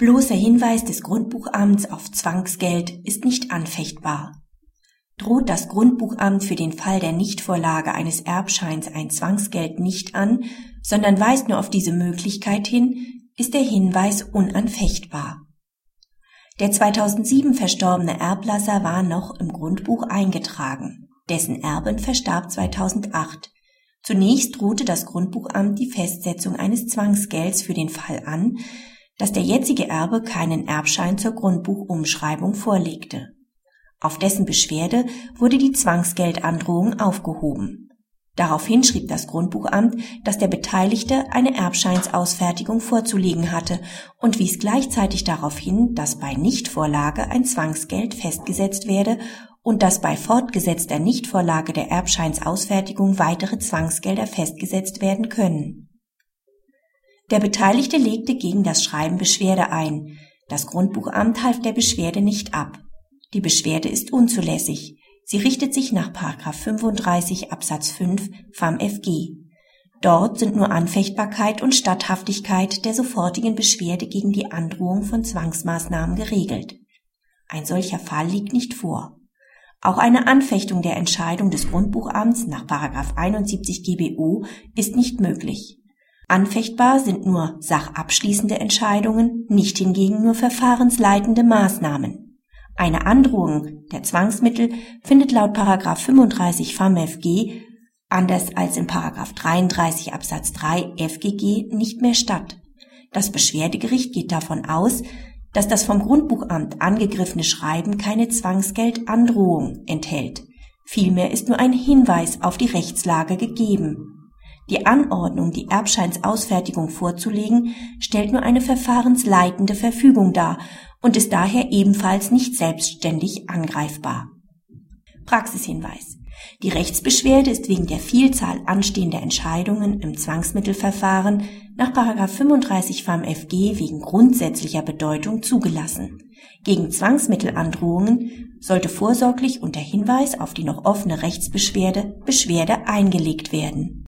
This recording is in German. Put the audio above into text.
Bloßer Hinweis des Grundbuchamts auf Zwangsgeld ist nicht anfechtbar. Droht das Grundbuchamt für den Fall der Nichtvorlage eines Erbscheins ein Zwangsgeld nicht an, sondern weist nur auf diese Möglichkeit hin, ist der Hinweis unanfechtbar. Der 2007 verstorbene Erblasser war noch im Grundbuch eingetragen. Dessen Erbin verstarb 2008. Zunächst drohte das Grundbuchamt die Festsetzung eines Zwangsgelds für den Fall an, dass der jetzige Erbe keinen Erbschein zur Grundbuchumschreibung vorlegte. Auf dessen Beschwerde wurde die Zwangsgeldandrohung aufgehoben. Daraufhin schrieb das Grundbuchamt, dass der Beteiligte eine Erbscheinsausfertigung vorzulegen hatte und wies gleichzeitig darauf hin, dass bei Nichtvorlage ein Zwangsgeld festgesetzt werde und dass bei fortgesetzter Nichtvorlage der Erbscheinsausfertigung weitere Zwangsgelder festgesetzt werden können. Der Beteiligte legte gegen das Schreiben Beschwerde ein. Das Grundbuchamt half der Beschwerde nicht ab. Die Beschwerde ist unzulässig. Sie richtet sich nach 35 Absatz 5 FAMFG. Dort sind nur Anfechtbarkeit und Statthaftigkeit der sofortigen Beschwerde gegen die Androhung von Zwangsmaßnahmen geregelt. Ein solcher Fall liegt nicht vor. Auch eine Anfechtung der Entscheidung des Grundbuchamts nach 71 GBO ist nicht möglich. Anfechtbar sind nur sachabschließende Entscheidungen, nicht hingegen nur verfahrensleitende Maßnahmen. Eine Androhung der Zwangsmittel findet laut 35 FAMFG anders als in 33 Absatz 3 FGG nicht mehr statt. Das Beschwerdegericht geht davon aus, dass das vom Grundbuchamt angegriffene Schreiben keine Zwangsgeldandrohung enthält. Vielmehr ist nur ein Hinweis auf die Rechtslage gegeben. Die Anordnung, die Erbscheinsausfertigung vorzulegen, stellt nur eine verfahrensleitende Verfügung dar und ist daher ebenfalls nicht selbstständig angreifbar. Praxishinweis. Die Rechtsbeschwerde ist wegen der Vielzahl anstehender Entscheidungen im Zwangsmittelverfahren nach 35 FamFG wegen grundsätzlicher Bedeutung zugelassen. Gegen Zwangsmittelandrohungen sollte vorsorglich unter Hinweis auf die noch offene Rechtsbeschwerde Beschwerde eingelegt werden